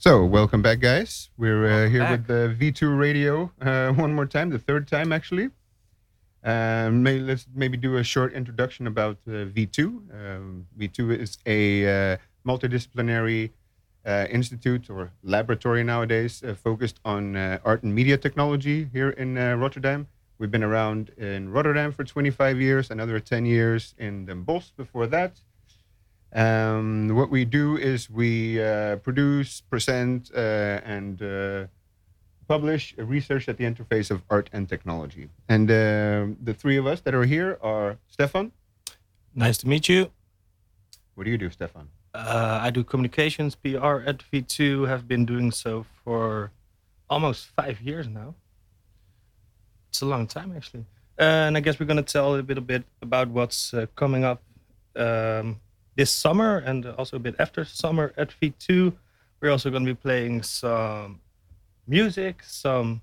So, welcome back, guys. We're uh, here back. with the V2 Radio uh, one more time, the third time actually. Um, may, let's maybe do a short introduction about uh, V2. Um, V2 is a uh, multidisciplinary uh, institute or laboratory nowadays uh, focused on uh, art and media technology here in uh, Rotterdam. We've been around in Rotterdam for 25 years, another 10 years in Den Bosch before that. Um, what we do is we uh, produce, present, uh, and uh, publish research at the interface of art and technology. And uh, the three of us that are here are Stefan. Nice to meet you. What do you do, Stefan? Uh, I do communications PR at V2. Have been doing so for almost five years now. It's a long time actually. and I guess we're gonna tell a little bit about what's uh, coming up um, this summer and also a bit after summer at V2. We're also gonna be playing some music, some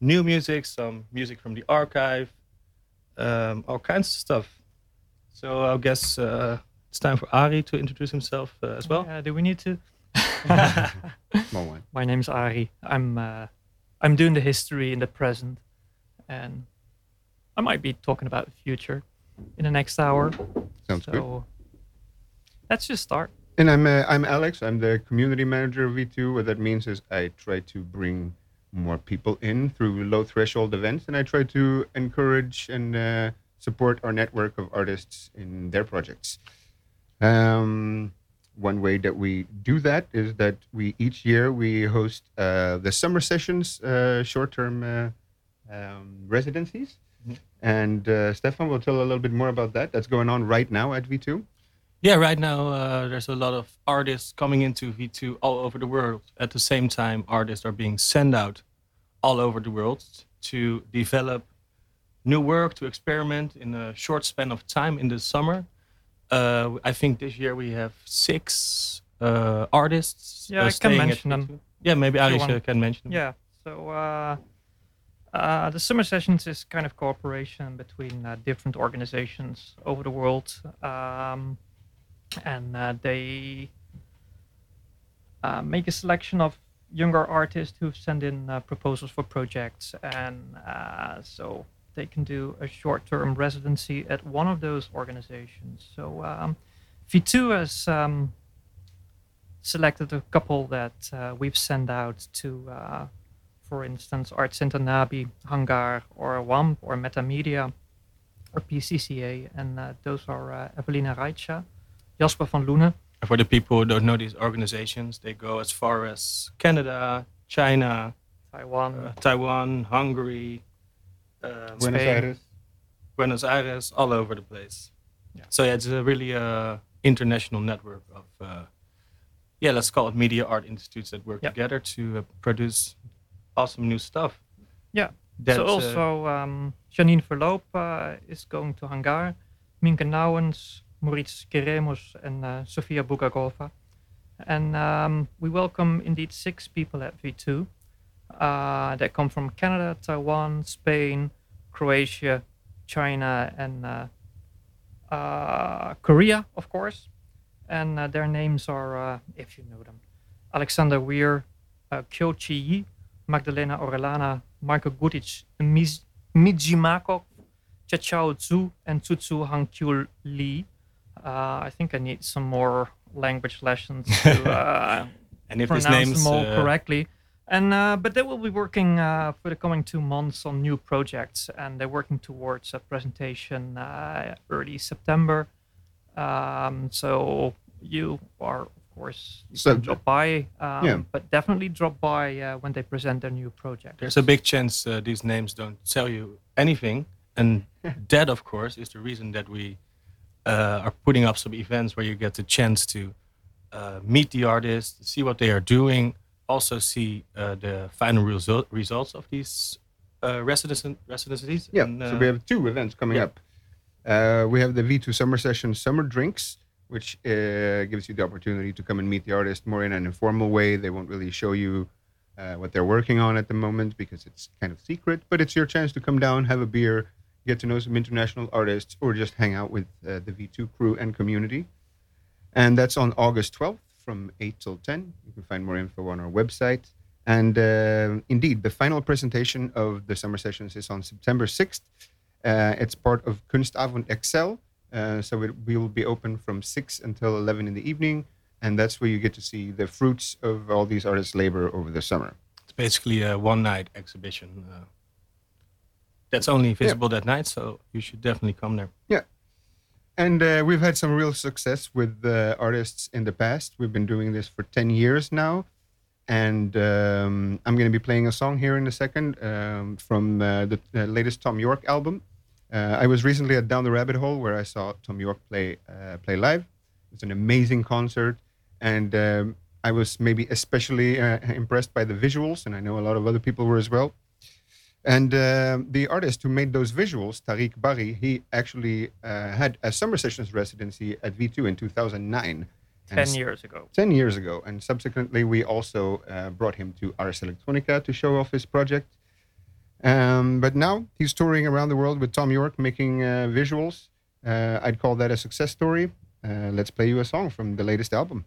new music, some music from the archive, um, all kinds of stuff. So I guess uh, it's time for Ari to introduce himself uh, as well. Yeah, do we need to? Small one. My name's Ari. I'm uh, I'm doing the history in the present, and I might be talking about the future in the next hour. Sounds so good. Let's just start. And I'm uh, I'm Alex. I'm the community manager of V2. What that means is I try to bring more people in through low threshold events, and I try to encourage and uh, support our network of artists in their projects. Um, one way that we do that is that we each year we host uh, the summer sessions, uh, short-term uh, um, residencies, Mhm. and uh, Stefan will tell a little bit more about that. That's going on right now at V2. Yeah, right now uh, there's a lot of artists coming into V2 all over the world. At the same time, artists are being sent out all over the world to develop new work, to experiment in a short span of time in the summer. Uh, I think this year we have six uh, artists. Yeah, I can mention them. Yeah, maybe want. can mention them. Yeah. So uh, uh, the summer sessions is kind of cooperation between uh, different organizations over the world, um, and uh, they uh, make a selection of younger artists who've sent in uh, proposals for projects, and uh, so they can do a short-term residency at one of those organizations. So um, V2 has um, selected a couple that uh, we've sent out to, uh, for instance, Art Center Nabi, Hangar, or WAMP, or Metamedia, or PCCA, and those are Evelina Reitscha, Jasper van Loenen, And For the people who don't know these organizations, they go as far as Canada, China, Taiwan, uh, Taiwan, Hungary, um, Buenos Spain. Aires. Buenos Aires, all over the place. Yeah. So yeah, it's a really uh, international network of uh, yeah, let's call it media art institutes that work Yeah. together to uh, produce awesome new stuff. Yeah. That's, so uh, also um, Janine Verloop uh, is going to Hangar, Minke Nouwens, Maurice Keremos, and uh, Sofia Bugagova. And um, we welcome indeed six people at V2 uh, that come from Canada, Taiwan, Spain, Croatia, China, and uh, uh, Korea, of course. And uh, their names are, uh, if you know them, Alexander Weir, uh, Kyo Chi Yi, Magdalena Orellana, Marco Gutic, Miz- Mijimakov, Chachao Zhu, and Tutsu Hangkyu Lee. Uh, I think I need some more language lessons to uh, and if these pronounce names them all uh, correctly. And uh, but they will be working uh, for the coming two months on new projects, and they're working towards a presentation uh, early September. Um, so you are, of course, you So- can drop by, um, Yeah. but definitely drop by uh, when they present their new project. there's a big chance uh, these names don't tell you anything, and that, of course, is the reason that we uh, are putting up some events where you get the chance to uh, meet the artists, see what they are doing, also see uh, the final result, results of these uh, residencies. Yeah, and, so uh, we have two events coming yeah. up. Uh, we have the V2 Summer Session Summer Drinks, which uh, gives you the opportunity to come and meet the artist more in an informal way. They won't really show you uh, what they're working on at the moment because it's kind of secret, but it's your chance to come down, have a beer, get to know some international artists, or just hang out with uh, the V2 crew and community. And that's on August 12th from 8 till 10. You can find more info on our website. And uh, indeed, the final presentation of the summer sessions is on September 6th. Uh, it's part of Kunstavond Excel. Uh, so it, we will be open from 6 until 11 in the evening. And that's where you get to see the fruits of all these artists' labor over the summer. It's basically a one night exhibition. Uh, that's only visible that night, so you should definitely come there. Yeah. And uh, we've had some real success with uh, artists in the past. We've been doing this for 10 years now. And um, I'm going to be playing a song here in a second um, from uh, the, the latest Thom Yorke album. Uh, I was recently at Down the Rabbit Hole where I saw Thom Yorke play uh, play live. It's an amazing concert, and um, I was maybe especially uh, impressed by the visuals, and I know a lot of other people were as well. And uh, the artist who made those visuals, Tarik Barri, he actually uh, had a summer sessions residency at V2 in 2009. Ten years ago. 10 years ago. And subsequently, we also uh, brought him to Ars Electronica to show off his project. Um, but now he's touring around the world with Thom Yorke making uh, visuals. Uh, I'd call that a success story. Uh, let's play you a song from the latest album.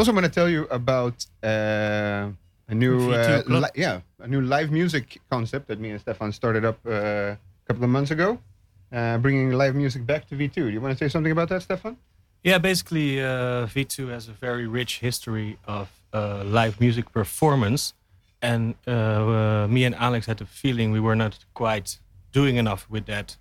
Also want to tell you about uh, a new, uh, li- yeah, a new live music concept that me and Stefan started up uh, a couple of months ago, uh, bringing live music back to V2. Do you want to say something about that, Stefan? Yeah, basically, uh, V2 has a very rich history of uh, live music performance. And uh, uh, me and Alex had the feeling we were not quite doing enough with that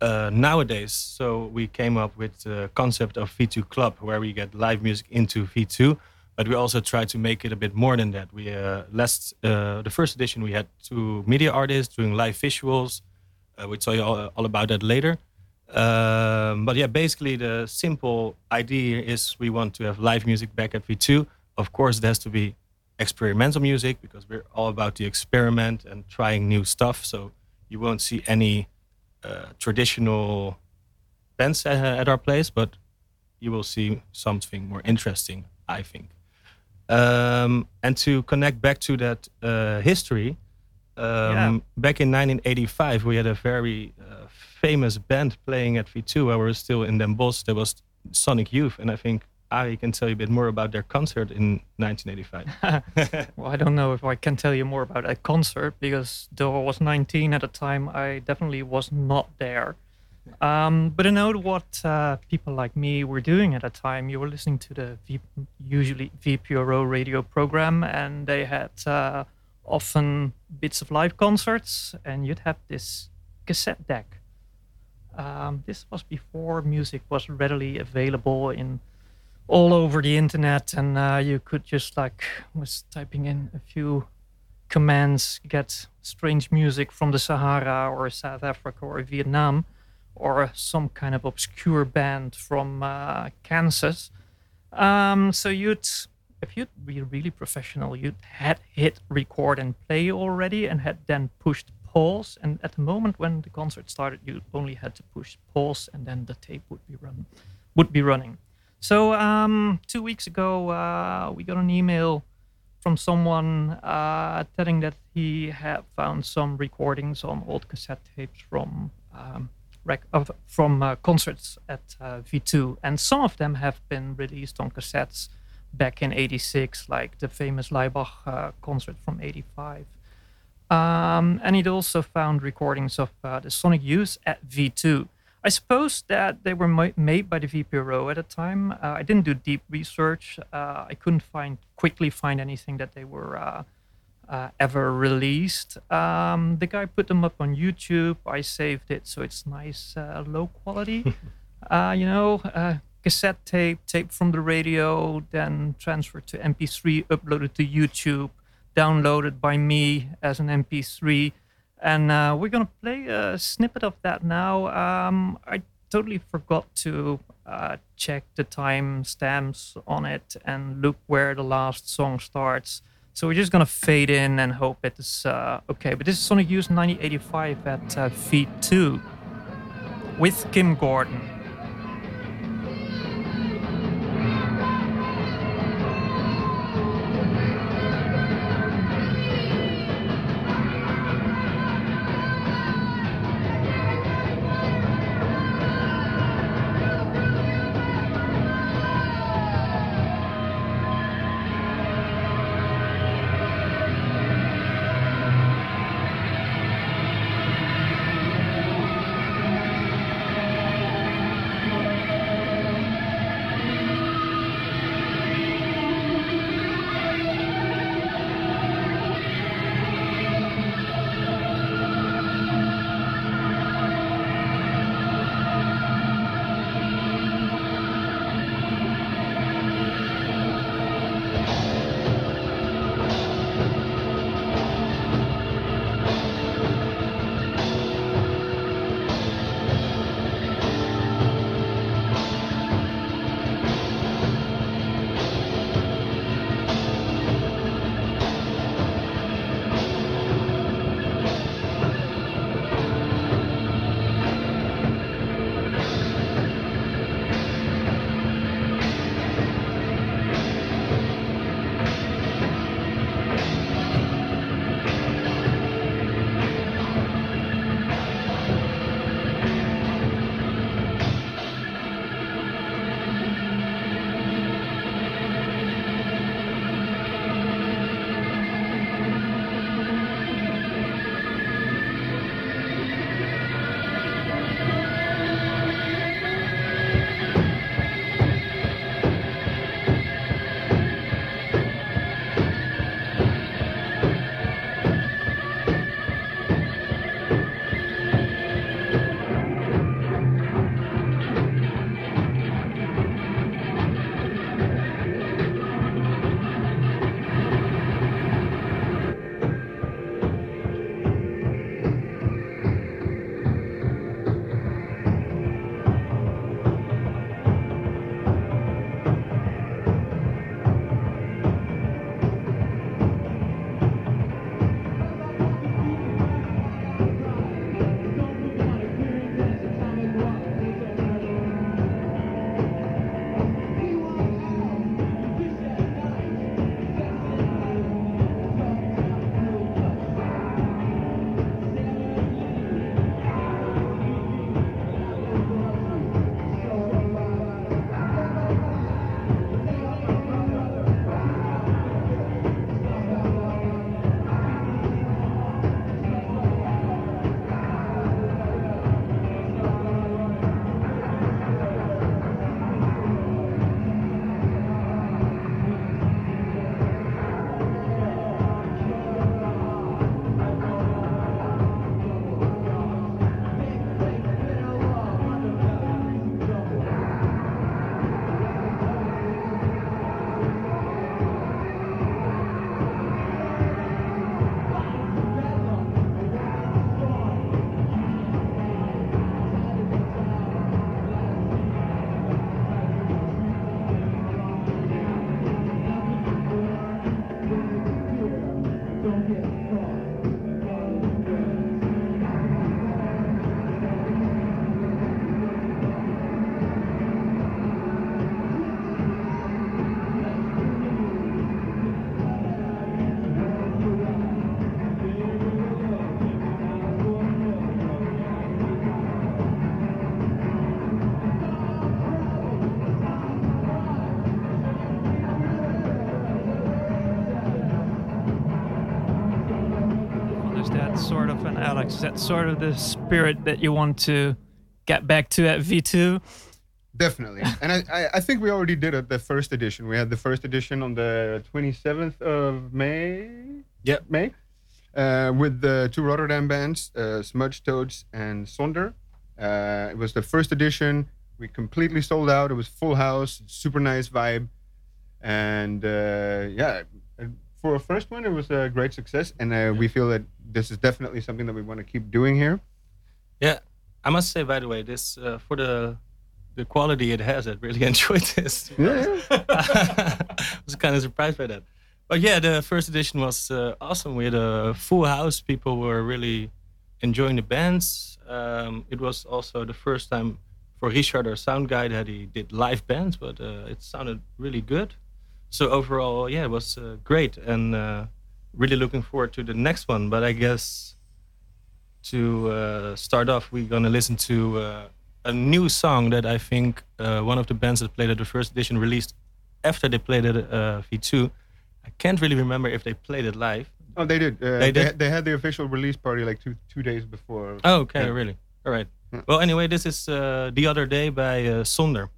uh, nowadays. So we came up with the concept of V2 Club, where we get live music into V2. But we also try to make it a bit more than that. We uh, last uh, the first edition we had two media artists doing live visuals. Uh, we'll tell you all, all about that later. Um, but yeah, basically the simple idea is we want to have live music back at V2. Of course, it has to be experimental music because we're all about the experiment and trying new stuff. So you won't see any traditional bands uh, at our place, but you will see something more interesting, I think. Um, and to connect back to that uh, history, um, Yeah. back in 1985, we had a very uh, famous band playing at V2 where we were still in Den Bosch. There was Sonic Youth, and I think Ari can tell you a bit more about their concert in 1985. Well, I don't know if I can tell you more about that concert because though I was 19 at the time, I definitely was not there. Um, but I know what uh, people like me were doing at the time. You were listening to the v- usually VPRO radio program, and they had uh, often bits of live concerts, and you'd have this cassette deck. Um, this was before music was readily available in all over the internet, and uh, you could just like was typing in a few commands, get strange music from the Sahara or South Africa or Vietnam, or some kind of obscure band from uh, Kansas. Um, so you'd, if you'd be really professional, you'd had hit record and play already, and had then pushed pause. And at the moment when the concert started, you only had to push pause, and then the tape would be run, would be running. So um, two weeks ago, uh, we got an email from someone uh, telling that he had found some recordings on old cassette tapes from um, rec- from uh, concerts at uh, V2, and some of them have been released on cassettes back in '86, like the famous Laibach uh, concert from '85. Um, and he'd also found recordings of uh, the Sonic Youth at V2. I suppose that they were ma- made by the VPRO at the time. Uh, I didn't do deep research. Uh, I couldn't find quickly find anything that they were uh, uh, ever released. Um, the guy put them up on YouTube. I saved it, so it's nice, uh, low quality. uh, you know, uh, cassette tape, tape from the radio, then transferred to MP3, uploaded to YouTube, downloaded by me as an MP3 and uh, we're gonna play a snippet of that now. Um, I totally forgot to uh, check the time stamps on it and look where the last song starts. So we're just gonna fade in and hope it's uh, okay. But this is Sonic Youth 1985 at uh, V2 with Kim Gordon. Is that sort of the spirit that you want to get back to at V2? Definitely, and I, I, I think we already did it. The first edition, we had the first edition on the 27th of May. Yep. May, uh, with the two Rotterdam bands, uh, Smudge Toads and Sonder. Uh, it was the first edition. We completely sold out. It was full house, super nice vibe, and uh, yeah, for a first one, it was a great success. And uh, we feel that this is definitely something that we want to keep doing here. Yeah, I must say, by the way, this uh, for the the quality it has, I really enjoyed this. Yeah, I was kind of surprised by that. But yeah, the first edition was uh, awesome. We had a full house. People were really enjoying the bands. Um, it was also the first time for Richard, our sound guy, that he did live bands, but uh, it sounded really good. So overall, yeah, it was uh, great, and uh, really looking forward to the next one. But I guess to uh, start off, we're gonna listen to uh, a new song that I think uh, one of the bands that played at the first edition released after they played at uh, V2. I can't really remember if they played it live. Oh, they did. Uh, They they, did? They, had the official release party like two two days before. Oh, okay, Yeah. really? All right. Yeah. Well, anyway, this is uh, The Other Day by uh, Sonder.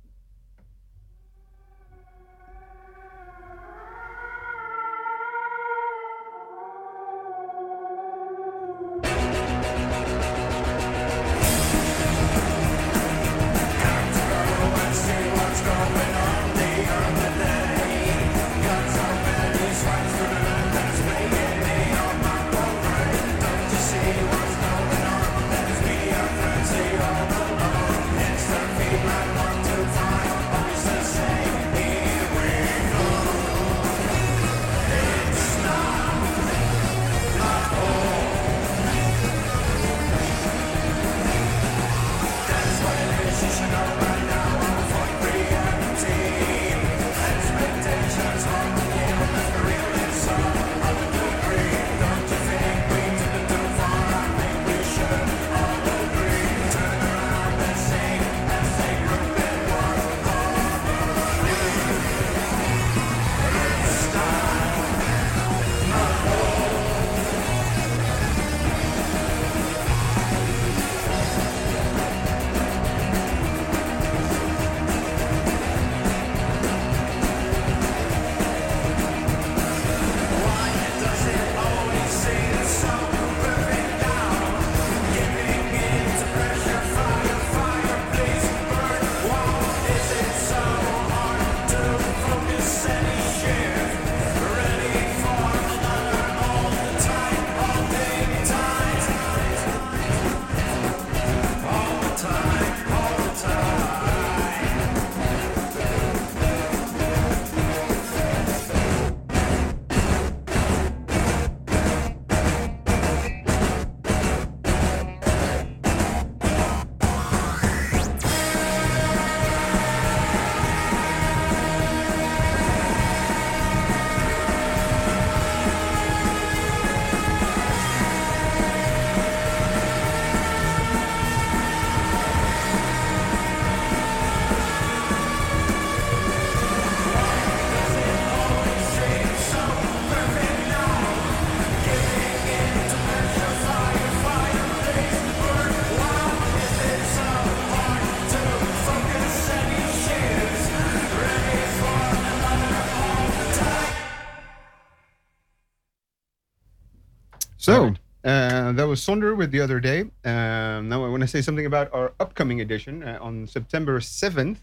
Was Sonder with the other day. Um, now I want to say something about our upcoming edition uh, on September seventh.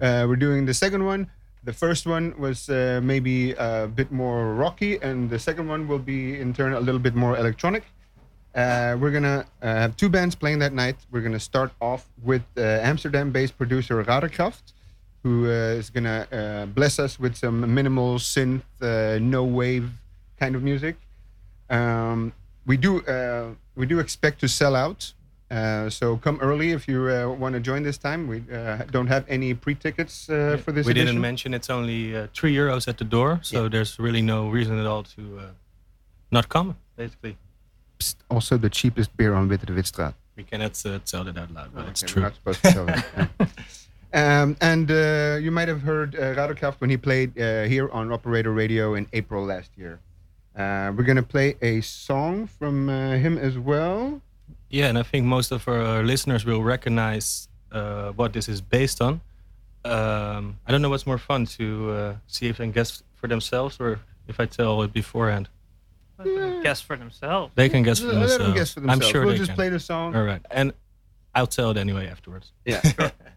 Uh, we're doing the second one. The first one was uh, maybe a bit more rocky, and the second one will be in turn a little bit more electronic. Uh, we're gonna uh, have two bands playing that night. We're gonna start off with uh, Amsterdam-based producer Raderkraft, who is gonna bless us with some minimal synth, no wave kind of music. Um, we do uh, we do expect to sell out. Uh, so come early if you uh, want to join this time. We uh, don't have any pre-tickets uh, for this. we edition. didn't mention it's only uh, three euros at the door, so Yeah. there's really no reason at all to uh, not come. Basically, Psst, also the cheapest beer on Witte we cannot tell that out loud, but it's Okay, true. We're not supposed to that. yeah. Um, and uh, you might have heard uh, Raderkraft when he played uh, here on Operator Radio in April last year. Uh, we're gonna play a song from uh, him as well. Yeah, and I think most of our uh, listeners will recognize uh, what this is based on. Um, I don't know what's more fun to uh, see if they can guess for themselves or if I tell it beforehand. Yeah. Guess for themselves. They can guess for themselves. Let them guess for themselves. I'm sure we'll just can. play the song. All right, and I'll tell it anyway afterwards. Yeah. Sure.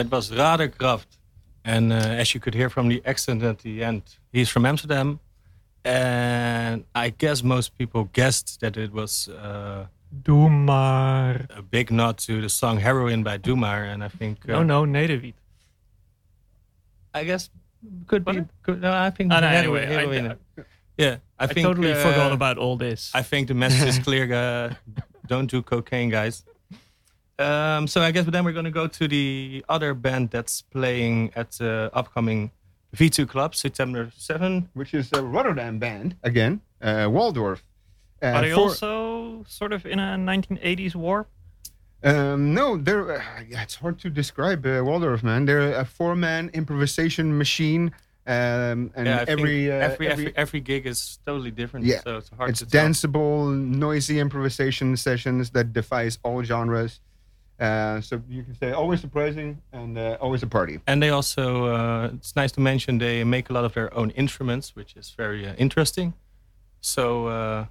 That was Raderkraft. And uh, eh, as you could hear from the accent at the end, he's from Amsterdam. And I guess most people guessed that it was uh, Doe Maar. A big nod to the song Heroin by Doe Maar, And I think. Uh, no, no, Nederwiet. I guess could be. Could, no, I think. Oh, no, anyway, heroin, I, yeah, I, I think, totally uh, forgot about all this. I think the message is clear. Uh, don't do cocaine, guys. Um, so I guess then we're going to go to the other band that's playing at the upcoming V2 Club, September 7. which is a Rotterdam band again, uh, Waldorf. Uh, Are they for- also sort of in a 1980s warp? Um, no, they're. Uh, yeah, it's hard to describe uh, Waldorf, man. They're a four-man improvisation machine, um, and Yeah, every, uh, every, every every gig is totally different. Yeah, so it's hard it's to tell. danceable, noisy improvisation sessions that defies all genres. Uh, so you can say always surprising and uh, always a party. And they also, uh, it's nice to mention, they make a lot of their own instruments, which is very uh, interesting. So, uh,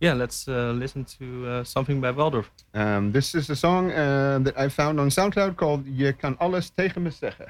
yeah, let's uh, listen to uh, something by Waldorf. Um, this is a song uh, that I found on SoundCloud called "Je kan alles tegen me zeggen."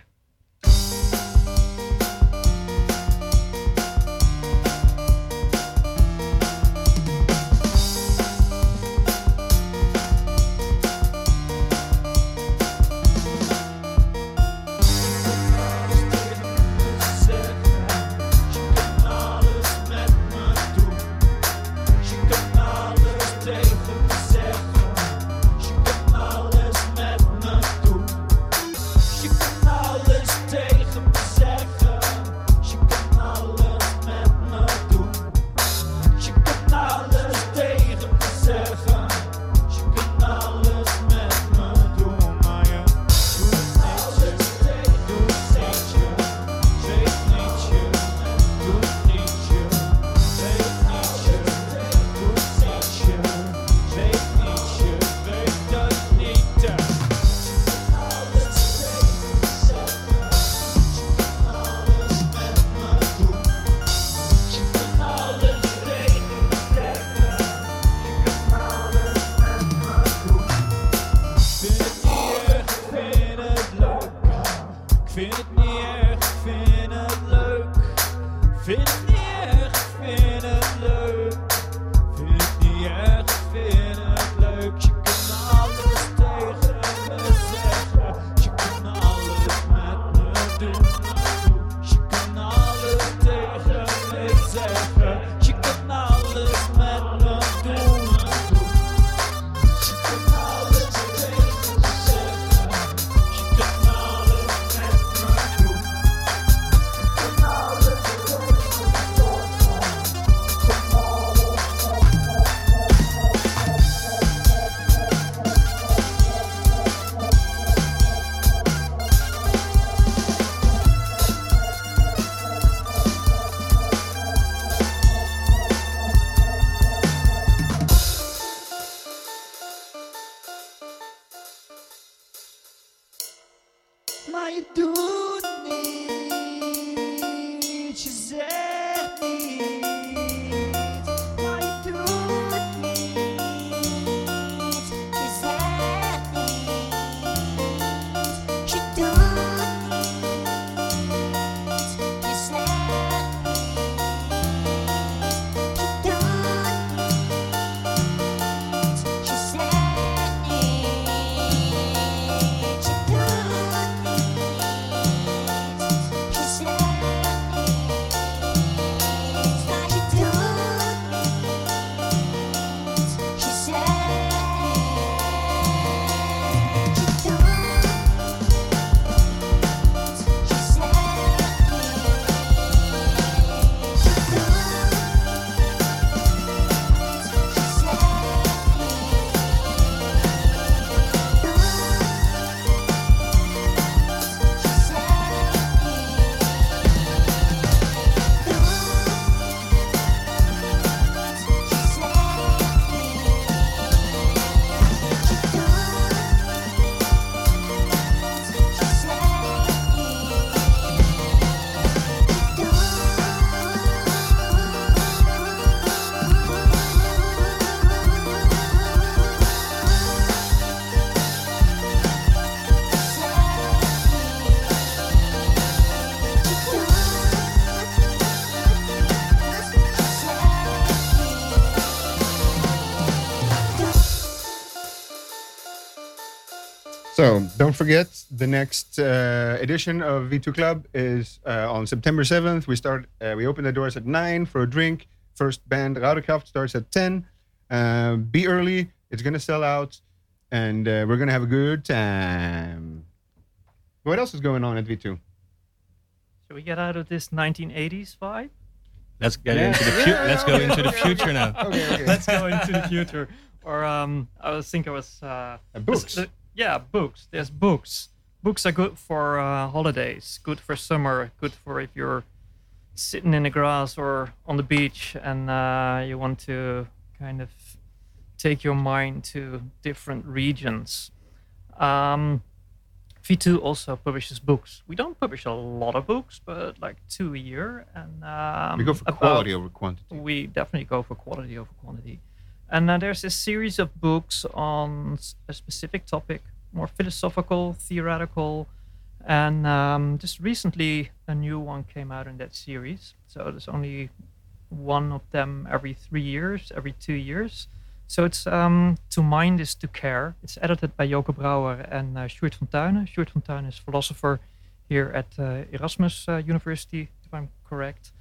Forget, the next uh, edition of V2 Club is uh, on September 7th. We start. Uh, we open the doors at nine for a drink. First band, Raudekraft, starts at 10. Uh, be early. It's gonna sell out, and uh, we're gonna have a good time. What else is going on at V2? Should we get out of this 1980s vibe? Let's get Yeah. into the fu- Yeah, let's go okay, into the okay, future okay. now. Okay, okay. Let's go into the future. Or um, I was think I was uh, Uh, books. the- yeah, books. There's books. Books are good for uh, holidays. Good for summer. Good for if you're sitting in the grass or on the beach and uh, you want to kind of take your mind to different regions. Um, V2 also publishes books. We don't publish a lot of books, but like two a year. And um, we go for quality over quantity. we definitely go for quality over quantity. And uh, there's a series of books on a specific topic, more philosophical, theoretical, and um, just recently a new one came out in that series. So there's only one of them every three years, every two years. So it's um, To Mind is to Care. It's edited by Joke Brouwer and uh, Sjoerd van Tuinen. Sjoerd van Tuinen is philosopher here at uh, Erasmus uh, University, if I'm correct.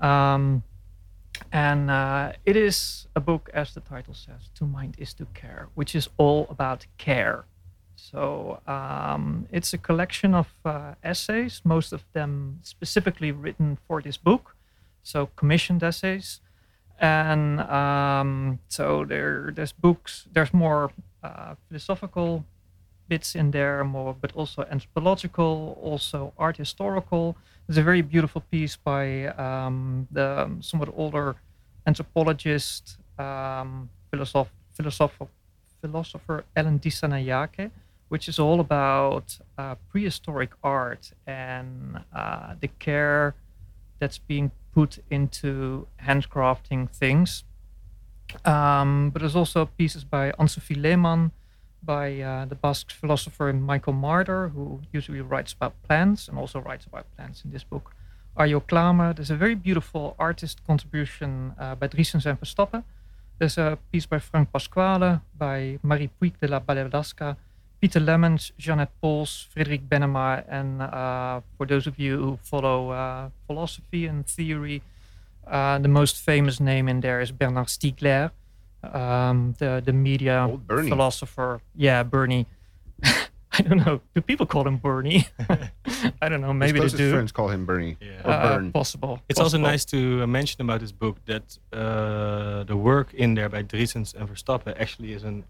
Um, and uh, it is a book, as the title says, To Mind is to Care, which is all about care. So um, it's a collection of uh, essays, most of them specifically written for this book, so commissioned essays. And um, so there, there's books, there's more uh, philosophical bits in there, more, but also anthropological, also art historical. There's a very beautiful piece by um, the somewhat older anthropologist, um, philosoph- philosopher, philosopher Ellen Dissanayake, which is all about uh, prehistoric art and uh, the care that's being put into handcrafting things. Um, but there's also pieces by Anne-Sophie Lehmann, by uh, the Basque philosopher Michael Marder, who usually writes about plants and also writes about plants in this book. Arjo Klamer. There's a very beautiful artist contribution uh, by Driessens en Verstappen. There's a piece by Frank Pasquale, by Marie Puig de la Bellacasa, Peter Lemmens, Jeanette Pols, Frederick Benema, and uh, for those of you who follow uh, philosophy and theory, uh, the most famous name in there is Bernard Stiegler, um, the the media Old Bernie. philosopher. Yeah, Bernie. I don't know. Do people call him Bernie? I don't know. His Maybe they closest do. friends call him Bernie. Yeah. Or Uh, Bern. possible. It's also nice to uh, mention about this book that uh, the work in there by Driessens and Verstappen actually is an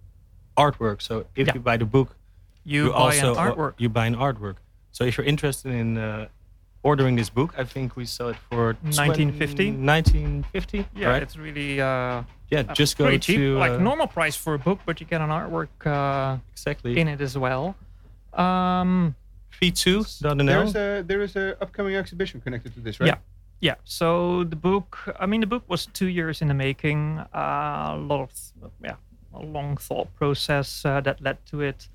artwork. So if Yeah. you buy the book, You, buy also an uh, artwork. you buy an artwork. So if you're interested in uh, ordering this book, I think we sell it for 1950? 1950. yeah, right? it's really uh, yeah. uh, Just go pretty to cheap. like uh, normal price for a book, but you get an artwork uh, exactly in it as well. Um, v2.nl. There's a there is a upcoming exhibition connected to this, right? Yeah. Yeah. So the book, I mean, the book was two years in the making. Uh, a lot of, yeah, a long thought process uh, that led to it.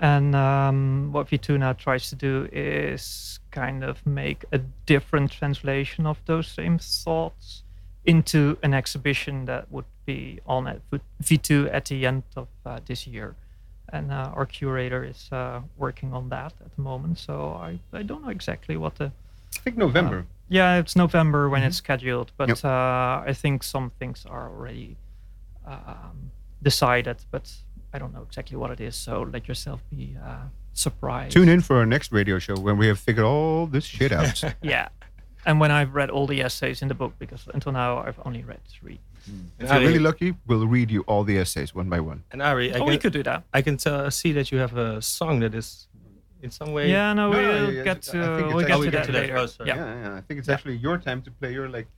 And um, what V2 now tries to do is kind of make a different translation of those same thoughts into an exhibition that would be on at V2 at the end of uh, this year. And uh, our curator is uh, working on that at the moment. So I, I don't know exactly what the I think November. yeah, it's November when it's scheduled, but Yep. uh, I think some things are already um, decided, but I don't know exactly what it is. So let yourself be uh, surprised. Tune in for our next radio show when we have figured all this shit out. Yeah, and when I've read all the essays in the book, because until now I've only read three. if you're really lucky, we'll read you all the essays one by one. and Ari, I oh, can, we could do that. I can tell, see that you have a song that is in some way. Yeah, no, No, we'll yeah, get to we'll get to that to that. later. Oh, yeah. Yeah, yeah. I think it's Yeah. actually your time to play your like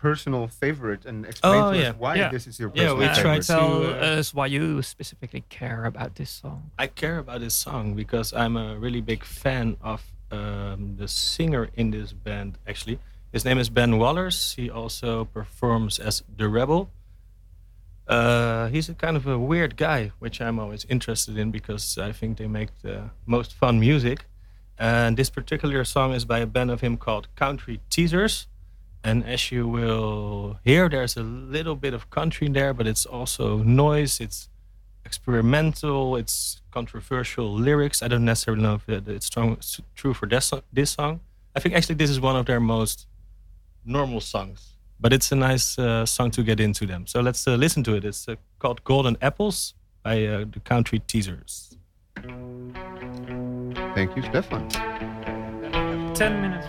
personal favorite and explain Oh, to yeah. us why Yeah. this is your Yeah, personal we Uh, tried favorite. to- tell uh, us why you specifically care about this song. I care about this song because I'm a really big fan of um, the singer in this band. Actually, his name is Ben Wallers. He also performs as the Rebel. Uh, he's a kind of a weird guy, which I'm always interested in because I think they make the most fun music. And this particular song is by a band of him called Country Teasers. And as you will hear, there's a little bit of country in there, but it's also noise. It's experimental. It's controversial lyrics. I don't necessarily know if it's strong, true for this this song. I think actually this is one of their most normal songs, but it's a nice uh, song to get into them. So let's uh, listen to it. It's uh, called Golden Apples by uh, the Country Teasers. Thank you, Stefan. 10 minutes.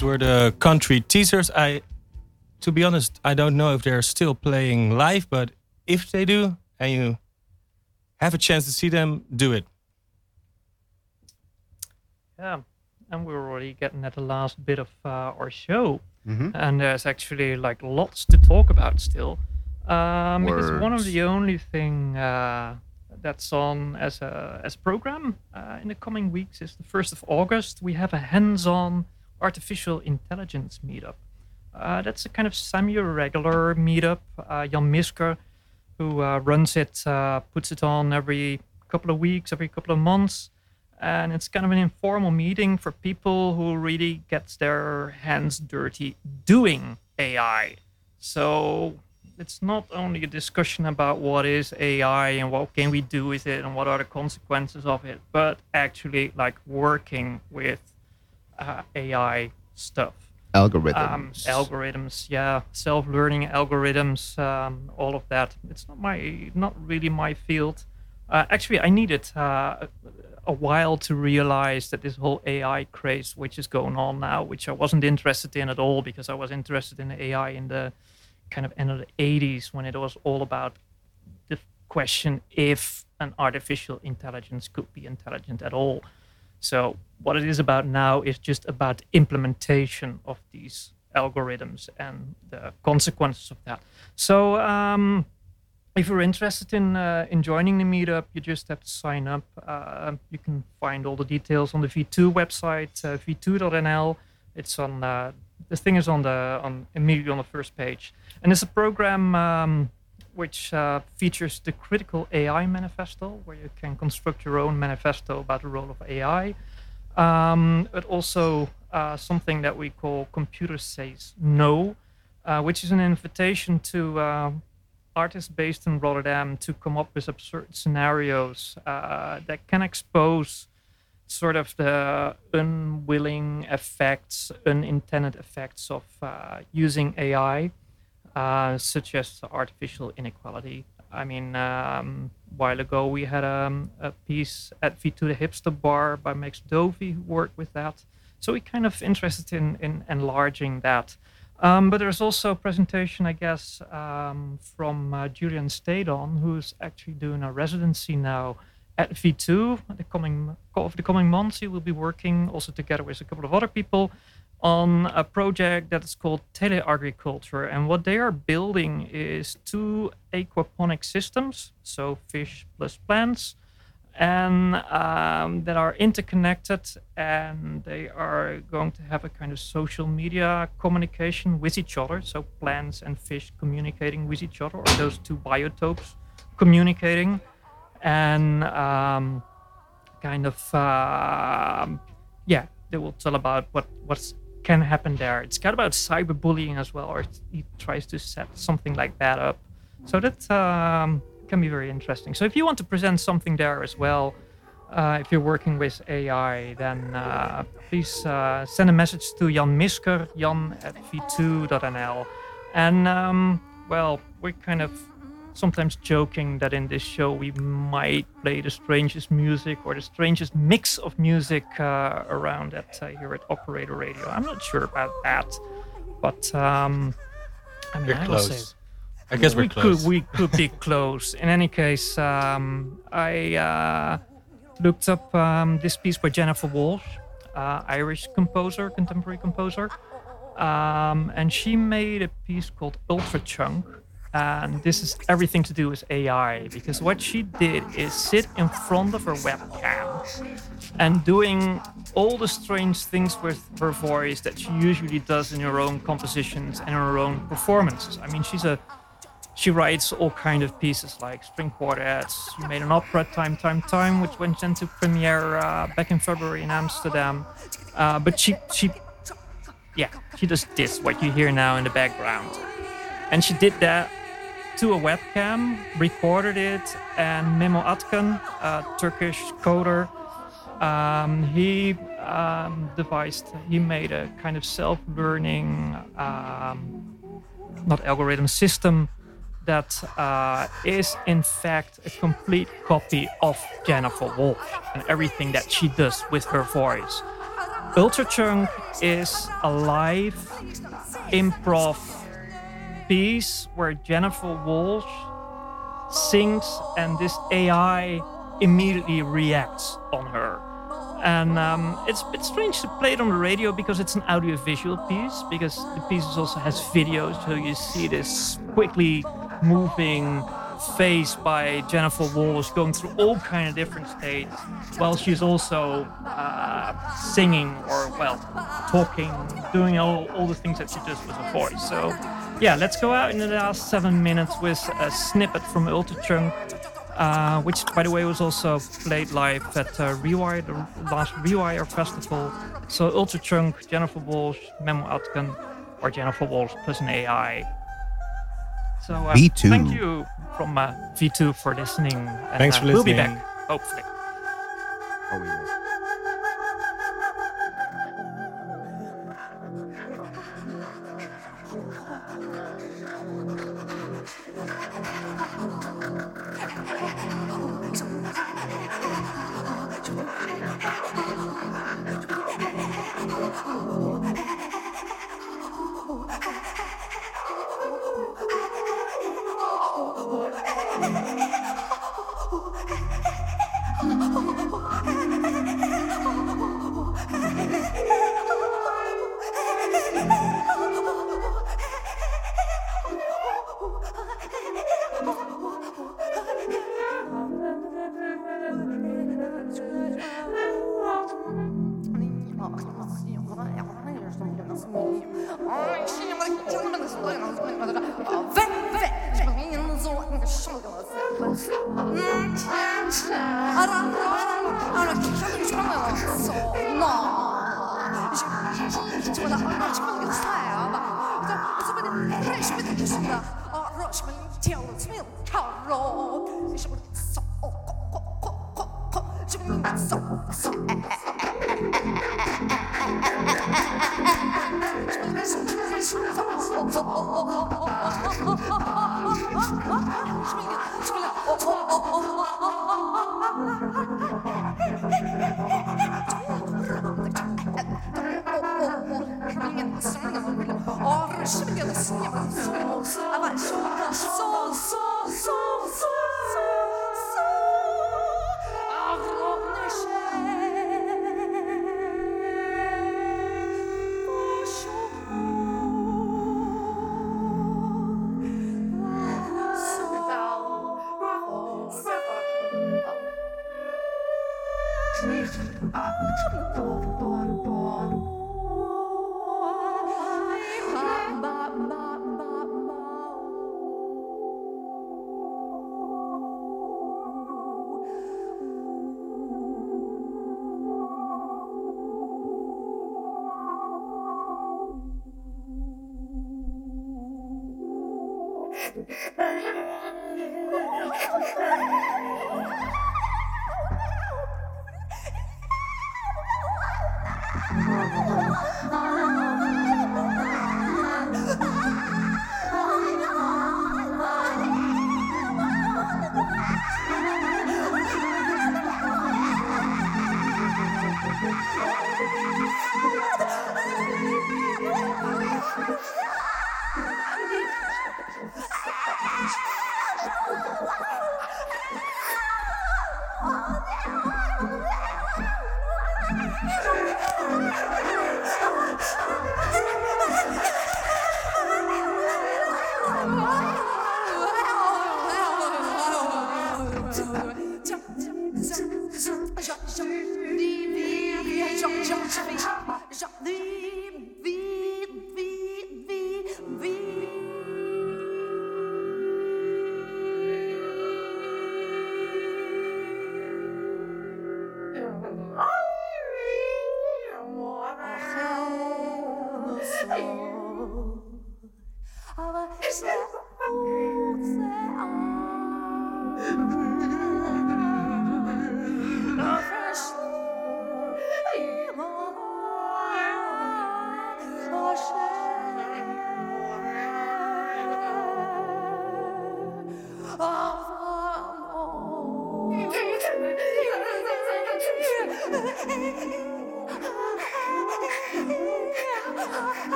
Those were the country teasers. I, to be honest, I don't know if they're still playing live, but if they do, and you have a chance to see them, do it. Yeah, and we're already getting at the last bit of uh, our show, hmm and there's actually like lots to talk about still. Um, because one of the only thing uh, that's on as a as program uh, in the coming weeks is the first of August. We have a hands-on artificial intelligence meetup. Uh, that's a kind of semi-regular meetup. Uh, Jan Misker, who uh, runs it, uh, puts it on every couple of weeks, every couple of months, and it's kind of an informal meeting for people who really gets their hands dirty doing AI. So it's not only a discussion about what is AI and what can we do with it and what are the consequences of it, but actually like working with uh, AI stuff Algorithms. um, algorithms yeah self-learning algorithms um, all of that it's not my not really my field uh, actually i needed uh, a while to realize that this whole ai craze which is going on now which i wasn't interested in at all because i was interested in ai in the kind of end of the 80s when it was all about the question if an artificial intelligence could be intelligent at all. So what it is about now is just about implementation of these algorithms and the consequences of that. So um, if you're interested in uh, in joining the meetup, you just have to sign up. Uh, you can find all the details on the V2 website, uh, v2.nl. It's on uh, the thing is on the on immediately on the first page, and it's a program um, which uh, features the Critical AI Manifesto, where you can construct your own manifesto about the role of AI. Um, but also uh, something that we call Computer Says No, uh, which is an invitation to uh, artists based in Rotterdam to come up with absurd scenarios uh, that can expose sort of the unwilling effects, unintended effects of uh, using AI, uh, such as artificial inequality. I mean, um, while ago we had um, a piece at V2 the Hipster Bar by Max Dovey who worked with that. So we're kind of interested in, in enlarging that. Um, but there's also a presentation, I guess, um, from uh, Julian Stadon, who's actually doing a residency now at V2. The coming of the coming months, he will be working also together with a couple of other people on a project that is called teleagriculture. And what they are building is two aquaponic systems, so fish plus plants, and um, that are interconnected and they are going to have a kind of social media communication with each other so plants and fish communicating with each other or those two biotopes communicating and um, kind of um yeah they will tell about what what's can happen there it's got about cyberbullying as well or he tries to set something like that up so that um, can be very interesting. So if you want to present something there as well, uh, if you're working with AI, then uh, please uh, send a message to Jan Misker, jan at v2.nl. And um, well, we're kind of sometimes joking that in this show we might play the strangest music or the strangest mix of music uh, around at uh, here at Operator Radio. I'm not sure about that, but um, I mean, We're I will say close. I guess we're we close. Could, we could be close. In any case, um, I uh, looked up um, this piece by Jennifer Walshe, uh, Irish composer, contemporary composer, um, and she made a piece called Ultrachunk. And this is everything to do with AI because what she did is sit in front of her webcam and doing all the strange things with her voice that she usually does in her own compositions and her own performances. I mean, she's a she writes all kind of pieces like string quartets. She made an opera, Time, Time, Time, which went into premiere uh, back in February in Amsterdam. Uh, but she, she, yeah, she does this, what you hear now in the background. And she did that to a webcam, recorded it, and Memo Akten, a Turkish coder, um, he um, devised, he made a kind of self-learning, um, not algorithm system that uh, is in fact a complete copy of Jennifer Wolf and everything that she does with her voice. Ultra Ultrachunk is a live improv piece where Jennifer Walshe sings and this AI immediately reacts on her. And um, it's a bit strange to play it on the radio because it's an audio-visual piece. Because the piece also has videos, so you see this quickly moving face by Jennifer Walshe going through all kind of different states, while she's also uh, singing or well, talking, doing all, all the things that she does with her voice. So, yeah, let's go out in the last seven minutes with a snippet from Ultrachunk uh, which, by the way, was also played live at uh, Rewire, the last Rewire festival. So Ultrachunk, Jennifer Walshe, Memo Akten, or Jennifer Walshe plus an AI. So uh, V2. thank you from uh, V2 for listening. And, Thanks uh, for We'll be back, hopefully. Oh, we will. ハハハハ!